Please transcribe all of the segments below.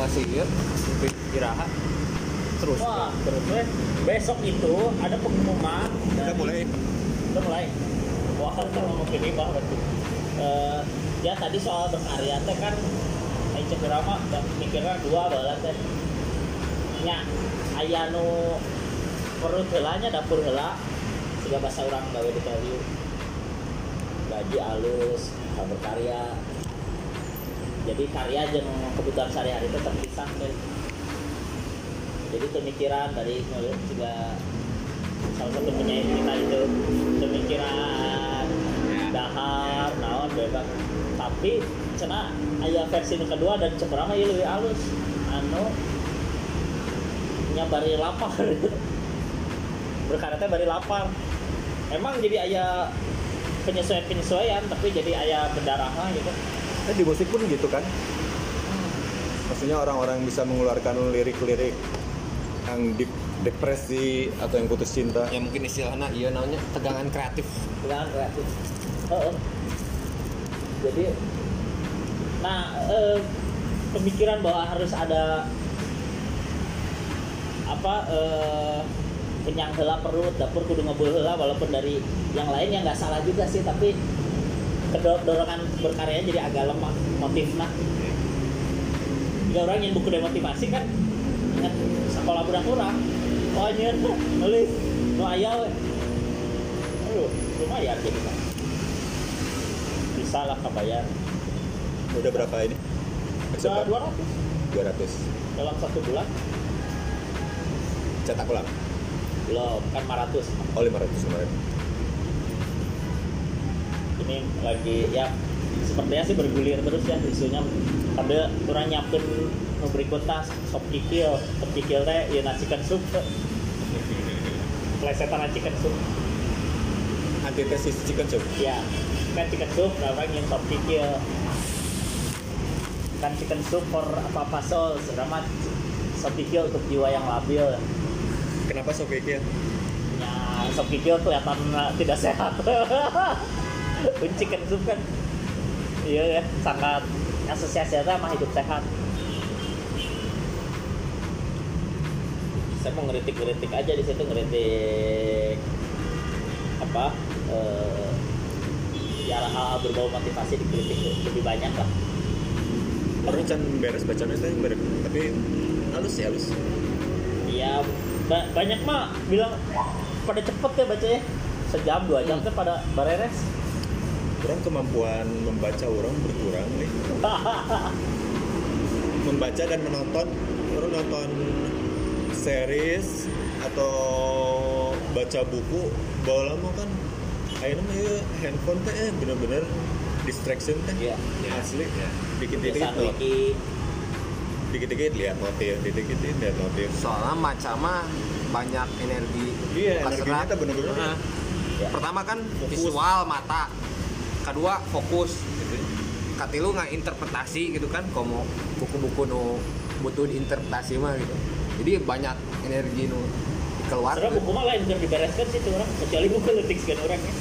evaluasi ya iraha terus Wah, terus besok itu ada pengumuman Kita dari- mulai. Udah mulai. Wah kita ngomong ini bah berarti. Eh, ya tadi soal berkarya teh kan cek drama dan mikirnya dua balas teh. Nya aya nu perut helanya dapur hela sehingga bahasa orang gawe di gaji alus berkarya jadi karya jeung kebutuhan sehari-hari itu terpisah jadi pemikiran dari juga salah satu kita itu pemikiran dahar naon bebas. Tapi cina aya versi kedua dan cemerlang ieu lebih halus. Anu nyabari lapar. Berkaretnya bari lapar. Emang jadi aya penyesuaian penyesuaian tapi jadi aya pendarahan gitu Kan di musik pun gitu kan maksudnya orang-orang bisa mengeluarkan lirik-lirik yang deep depresi atau yang putus cinta ya mungkin istilahnya iya namanya tegangan kreatif Pegangan kreatif. Heeh. Jadi, nah eh, pemikiran bahwa harus ada apa eh, kenyang hela perut dapur kudu ngebul heula walaupun dari yang lain yang nggak salah juga sih tapi kedor- dorongan berkarya jadi agak lemah motifnya. Jika orang yang buku demotivasi kan ingat sekolah budak kurang oh anjir nulis. Nu aya we aduh lumayan jadi kan bisa lah kebayar. Udah berapa ini? Udah Accepted? 200 200 dalam satu bulan. Cetak ulang? Belum kan 500 oh 500 kemarin ini lagi ya sepertinya sih bergulir terus ya isunya. Sambil kurang nyiapin nu berikutnya sop kikil. Sop kikil teh ya nasi chicken soup plesetan nasi chicken soup antitesis chicken soup ya kan chicken soup nah orang yang sop kikil. Kan chicken soup for apa apa sol sedangkan sop kikil untuk jiwa yang labil. Kenapa sop kikil? Ya sop kikil kelihatan tidak sehat Kun chicken soup kan. Iya ya sangat asosiasinya sama hidup sehat. Saya mau ngeritik-ngeritik aja di situ ngeritik apa eh, ya hal-hal berbau motivasi dikritik lebih banyak lah. Orang can beres bacaan itu yang beres tapi halus sih halus. Iya, ba- banyak mah bilang pada cepet ya bacanya sejam dua jam tuh pada beres. Orang kemampuan membaca orang berkurang nih membaca dan menonton orang nonton series atau baca buku bawa lama kan akhirnya mah ya handphone teh eh, bener-bener distraction teh Iya. asli Ya. dikit-dikit wiki. dikit-dikit lihat notif dikit-dikit lihat notif soalnya maca mah banyak energi Iya, energinya gerak. tuh bener-bener Nah, Ya. pertama kan Fokus. visual mata kedua fokus gitu katilu nggak interpretasi gitu kan komo buku-buku nu butuh diinterpretasi mah gitu jadi banyak energi nu keluar Sebenarnya buku mah lain bisa dibereskan sih tuh orang, kecuali buku letik sekian orang ya.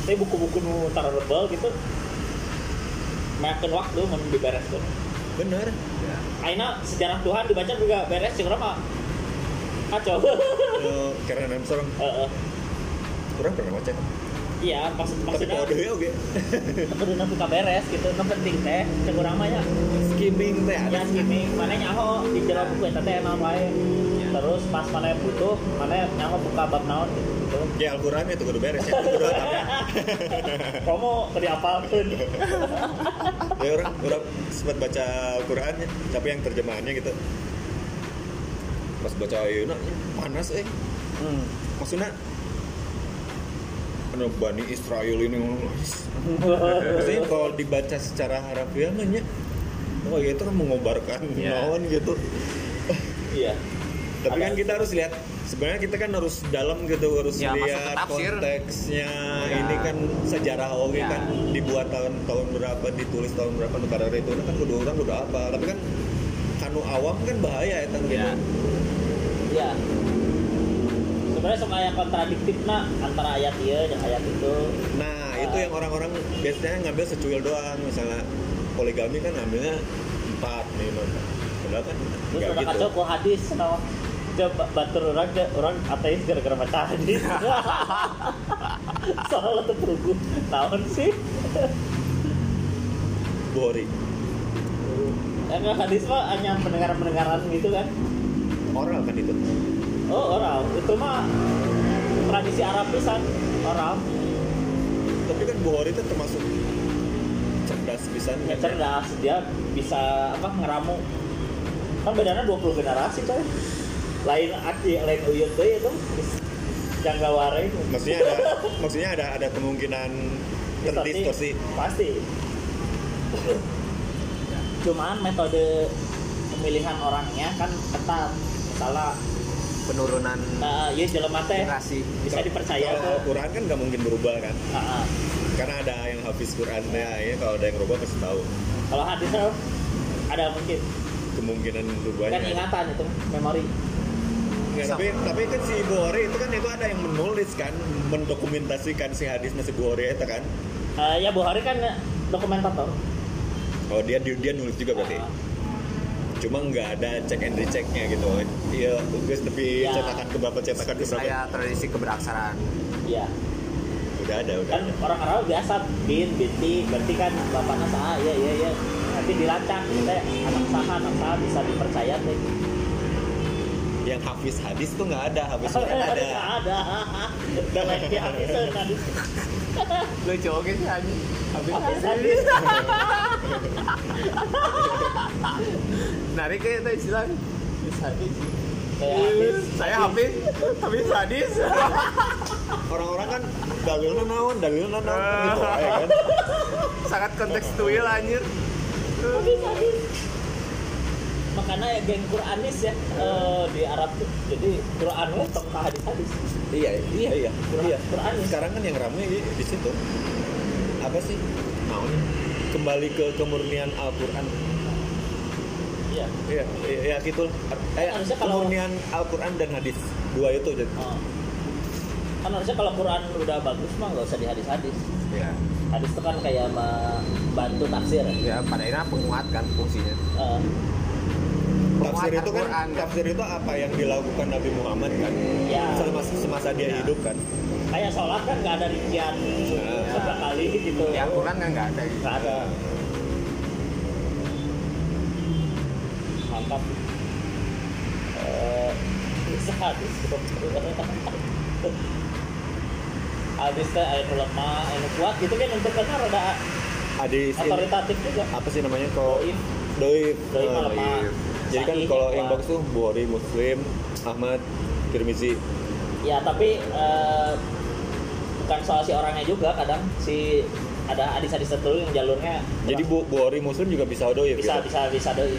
Tapi buku-buku nu taruh rebel gitu, makan waktu mau dibereskan. bener Aina sejarah Tuhan dibaca juga beres, sih orang mah kacau. Eh, karena Armstrong Heeh. kurang pernah baca Iya, maksud tapi maksudnya kode ya oke kudu buka beres gitu, nu penting teh, cek urang mah nya. skimming teh ya skimming. Mana nyaho? Di jero buku eta teh emang wae terus pas mana butuh mana nyaho buka bab naon gitu, ya Al-Quran itu kudu beres ya kudu kamu tadi apalkeun ya orang orang sempat baca Al-Quran ya tapi yang terjemahannya gitu. Pas baca ayeuna ya, panas eh. Hmm. maksudnya Bani Israel ini maksudnya kalau dibaca secara harafiah mah oh ya itu kan mengobarkan Iya. naon gitu. Iya. Tapi kan Ada- kita harus lihat sebenarnya kita kan harus dalam gitu harus Ya, lihat konteksnya. Ya. ini kan sejarah oke Ya. kan dibuat tahun tahun berapa ditulis tahun berapa negara itu kan kudu orang kudu apa. Tapi kan kanu awam kan bahaya ya kan Ya. iya sebenarnya sama yang kontradiktif nah antara ayat iya dan ayat itu. Nah itu yang orang-orang biasanya ngambil secuil doang. Misalnya poligami kan ngambilnya empat nih Sunda kan terus nggak udah gitu. kacau ku hadis no. Coba batur orang orang ateis gara-gara baca hadis. Soalnya terperugu tahun sih? Buhori Enggak hadis mah hanya pendengaran-pendengaran gitu kan? Orang kan itu oh orang. Itu mah tradisi Arab pisan orang. Tapi kan Buhori itu termasuk cerdas pisan ya kan? ya? cerdas. Dia bisa apa ngeramu. Kan bedanya 20 generasi coy. Lain aki lain uyut tuh itu. Jangka warai. Maksudnya ada maksudnya ada ada kemungkinan terdistorsi pasti. Cuman metode pemilihan orangnya kan ketat. Misalnya penurunan nah, ya jelema teh generasi. bisa dipercaya kalau tuh Quran kan nggak mungkin berubah kan? Nah, karena ada yang hafiz Qurannya ya kalau ada yang berubah pasti tahu. Kalau hadis ada mungkin. Kemungkinan kan berubahnya ingatan itu memori. Nggak, tapi tapi kan si Buhori itu kan itu ada yang menulis kan mendokumentasikan si hadis si Buhori itu kan? Eh, ya Buhari kan dokumentator. Oh dia dia, dia nulis juga berarti cuma nggak ada cek and rechecknya gitu. Iya guys tapi Ya. cetakan ke berapa cetakan ke berapa saya tradisi keberaksaraan iya. Udah ada udah kan ada. orang Arab biasa bin binti berarti kan bapaknya sah iya iya iya. Nanti dilacak kita anak sah anak sah bisa dipercaya teh. Yang hafiz hadis tuh nggak ada hafiz Quran Nggak ada. ada. Dan lagi di hadis lucu oke sih aja hadis hadis narik kayak itu istilah hadis saya habis habis hadis orang-orang kan dalilnya naon dalilnya naon gitu kan. Sangat kontekstual anjir. Hadis hadis makanya ya geng Quranis ya eh, di Arab tuh. Jadi Quran itu ke hadis. Hadis iya. Iya iya. Iya. Quran sekarang kan yang ramai di, di situ. Apa sih? Naon kembali ke kemurnian Al-Quran. Iya. Iya iya ya, gitu. Eh, kalau- kemurnian Al-Quran dan hadis. Dua itu jadi. Oh. kan harusnya kalau Quran udah bagus mah nggak usah di hadis hadis ya hadis itu kan kayak membantu tafsir ya pada akhirnya penguat kan fungsinya. Eh, tafsir itu kan tafsir itu apa yang dilakukan Nabi Muhammad kan? Ya. semasa, semasa dia Ya. hidup kan? Kayak sholat kan nggak ada rincian Nah. berapa kali gitu. Ya Quran kan nggak ada. Nggak ada. Mantap. Hadis hadis teh ayat ayat kuat gitu kan untuk kan ada istilah otoritatif juga. Apa sih namanya? Doib. doib Doib Eh, mah lemah. Jadi kan kalau yang bagus tuh Bukhari Muslim Ahmad Tirmizi. Ya tapi eh, bukan soal si orangnya juga kadang si ada hadis-hadis tertentu yang jalurnya jadi Bu Bukhari Muslim juga bisa doib bisa gitu? bisa bisa doi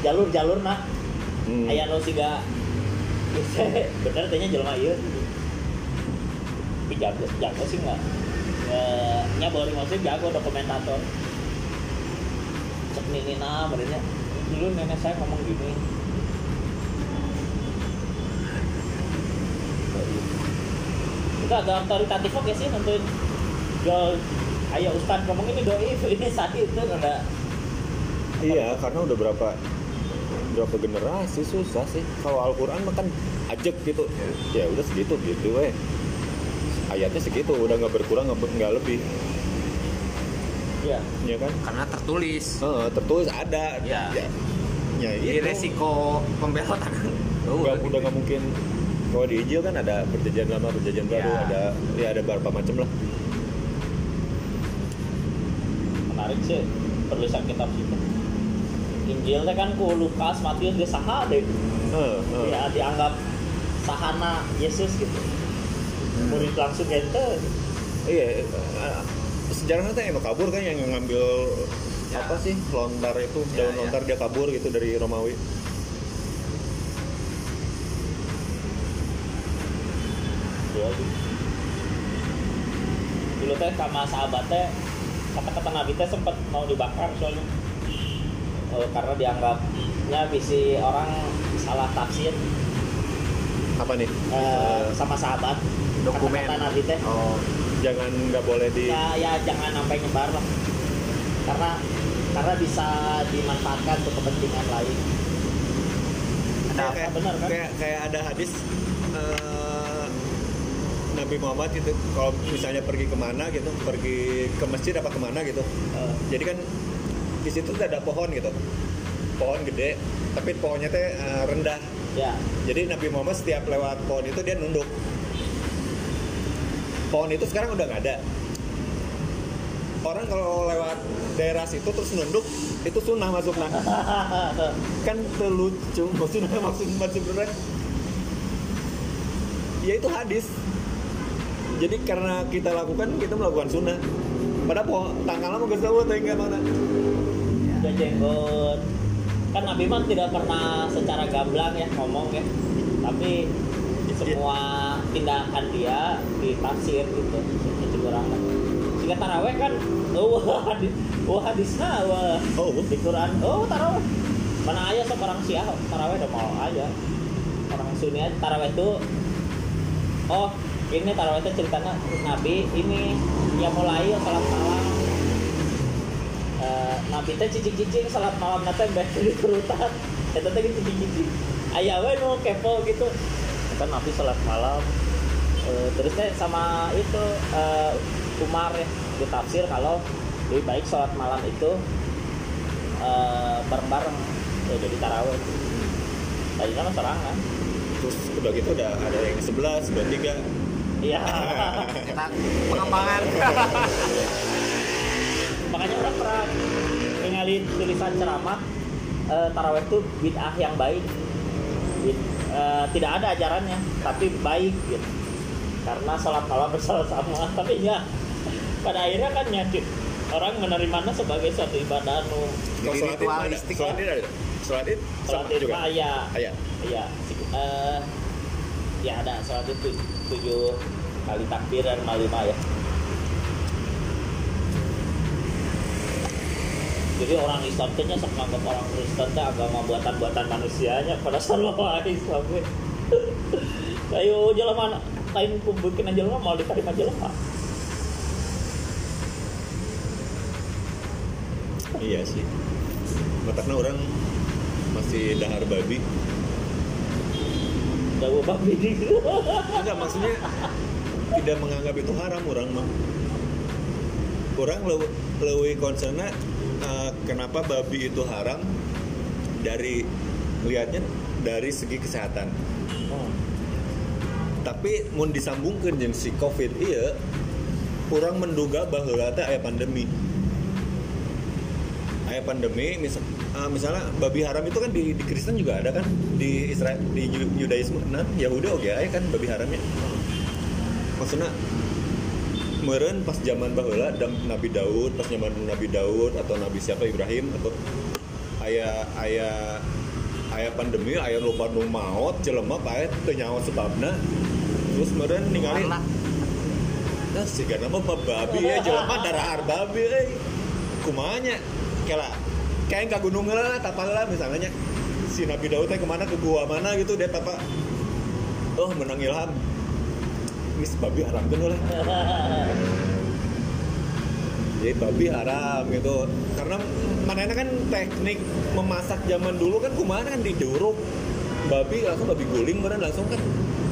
jalur-jalur nah Hmm. aya nu siga bener tanya jelema ieu. Tapi jago jago sih nggak Eh, nya Boring Muslim jago dokumentator. Cek nina benernya dulu nenek saya ngomong gini. Itu agak otoritatif oke sih nentuin. Jual ayo Ustad ngomong ini doi ini sakit itu ada iya karena udah berapa berapa generasi susah sih. Kalau Al-Quran mah kan ajek gitu. Ya udah segitu gitu weh. Ayatnya segitu udah nggak berkurang nggak ber- nggak lebih ya ya kan? Karena tertulis. Eh, tertulis ada. Ya. ya, ya jadi itu. resiko pembelotan. Oh, nggak udah nggak mungkin. Kalau di Injil kan ada perjanjian lama perjanjian baru Ya. ada ya ada beberapa macam lah. Menarik sih penulisan kitab itu. Injil teh kan ku Lukas Matius dia saha deh. Eh, eh. ya dianggap sahana Yesus gitu. Murid langsung gitu iya eh, sejarahnya tuh yang kabur kan yang ngambil Ya. apa sih lontar itu Ya, daun ya. lontar dia kabur gitu dari Romawi ya dulu teh sama sahabat teh kata-kata Nabi teh sempat mau dibakar soalnya Eh, karena dianggapnya bisi orang salah tafsir apa nih? Eh, sama sahabat. Dokumen. kata-kata Nabi teh. Oh jangan nggak boleh di ya ya jangan sampai nyebar lah. Karena karena bisa dimanfaatkan untuk kepentingan lain. Nah, Nah, kayak, benar kan? kayak kayak ada hadis eh, Nabi Muhammad itu kalau misalnya pergi ke mana gitu pergi ke masjid apa ke mana gitu. Eh, jadi kan di situ tuh ada pohon gitu pohon gede tapi pohonnya teh eh, rendah. Ya. Jadi Nabi Muhammad setiap lewat pohon itu dia nunduk. Pohon itu sekarang udah nggak ada. Orang kalau lewat daerah situ terus nunduk itu sunnah masuknya kan terlucu maksudnya maksud maksud bener. Ya itu hadis. Jadi karena kita lakukan kita melakukan sunnah. Padahal pohon tanggalnya mau gak tahu tinggal mana? Ya jenggot kan Nabi mah tidak pernah secara gamblang ya ngomong ya. Tapi semua tindakan dia ditafsir gitu itu kurang sehingga taraweh kan oh hadis oh hadisnya wah oh di Quran. Oh taraweh. Mana aja seorang syiah taraweh udah mau aja. Orang sunni aja taraweh itu oh ini taraweh itu ceritanya nabi ini yang mulai salat malam Eh, nabi teh cicing-cicing salat malam nanti baik di perutan itu teh cicing-cicing. Ayah we nu kepo gitu. Kan nabi salat malam. Eh, terus teh sama itu eh, Umar ya ditafsir kalau lebih baik sholat malam itu eh, bareng-bareng. Ya, jadi taraweh. Tadi kan serangan. Terus udah gitu udah ada yang 11, 23 iya. Kita pengembangan. makanya orang pernah ningali tulisan ceramah eh, taraweh itu bid'ah yang baik Bid- eh, tidak ada ajarannya tapi baik gitu karena sholat malam bersama-sama tapi ya pada akhirnya kan nyakit orang menerimanya sebagai suatu ibadah nu Kalau sholat id mana? ritualistik Sholat id ada? Sholat id sholat sama id juga? ya Ayat. Iya, eh, ya ada sholat itu tujuh kali takbir dan lima ya. Jadi orang Islam teh nya sok nganggap orang Kristen teh agama buatan-buatan manusianya pada salah Islam we. Ayo jelema lain aja jelema mau diterima jelema. Iya sih. Matakna orang masih dahar babi. Jauh babi. Enggak maksudnya tidak menganggap itu haram orang mah. Orang lebih concernnya eh, kenapa babi itu haram? Dari lihatnya dari segi kesehatan. Tapi mau disambungkan jeung si covid iya kurang menduga bahwa teh aya pandemi. Aya pandemi misal, eh, misalnya babi haram itu kan di, di Kristen juga ada kan? Di Israel di Yu- Yudaisme nah Yahudi oke aya kan babi haramnya. Maksudnya meren pas zaman baheula dan Nabi Daud pas zaman Nabi Daud atau Nabi siapa Ibrahim atau aya aya aya pandemi aya lupa nu maot jelema pae teu nyawa sebabna terus meren ningali. Nah, sih karena mah babi ya jelema darah babi euy. Kumanya kela kayak ke gunung lah tapal lah misalnya si Nabi Daud teh ke mana ke gua mana gitu dia tapa oh menang ilham mis babi haram kan lah jadi babi haram gitu. Karena mana kan teknik memasak zaman dulu kan kumaha kan diduruk babi langsung babi guling beneran langsung kan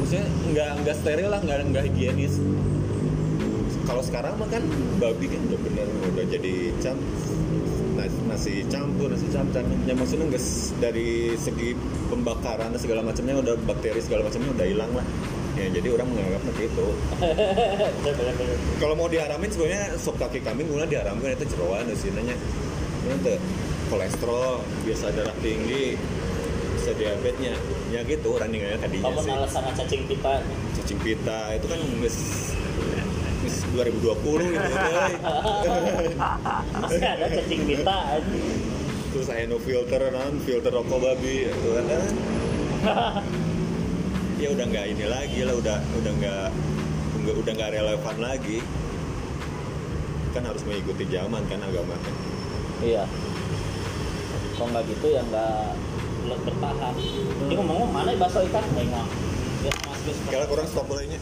maksudnya nggak nggak steril lah nggak nggak higienis. Kalau sekarang mah kan babi kan udah bener udah jadi cam nasi, campur nasi campur ya maksudnya nggak dari segi pembakaran dan segala macamnya udah bakteri segala macamnya udah hilang lah ya jadi orang menganggap seperti itu. Kalau mau diharamin sebenarnya sop kaki kambing guna diharamkan itu jeroan sih nanya itu kolesterol biasa darah tinggi bisa diabetesnya. Ya gitu orang ninggalnya tadinya Kamu sih. alasan cacing pita. cacing pita itu kan geus 2020 gitu. Masih ada cacing pita terus saya no filter non filter rokok babi itu kan ya udah nggak ini lagi lah udah udah nggak udah nggak relevan lagi kan harus mengikuti zaman kan agama kan Iya. Kalau nggak gitu ya nggak belum Hmm. bertahan. Ini ngomong mana ikan? Ya, mas, mas, mas. kalau kurang stop bolehnya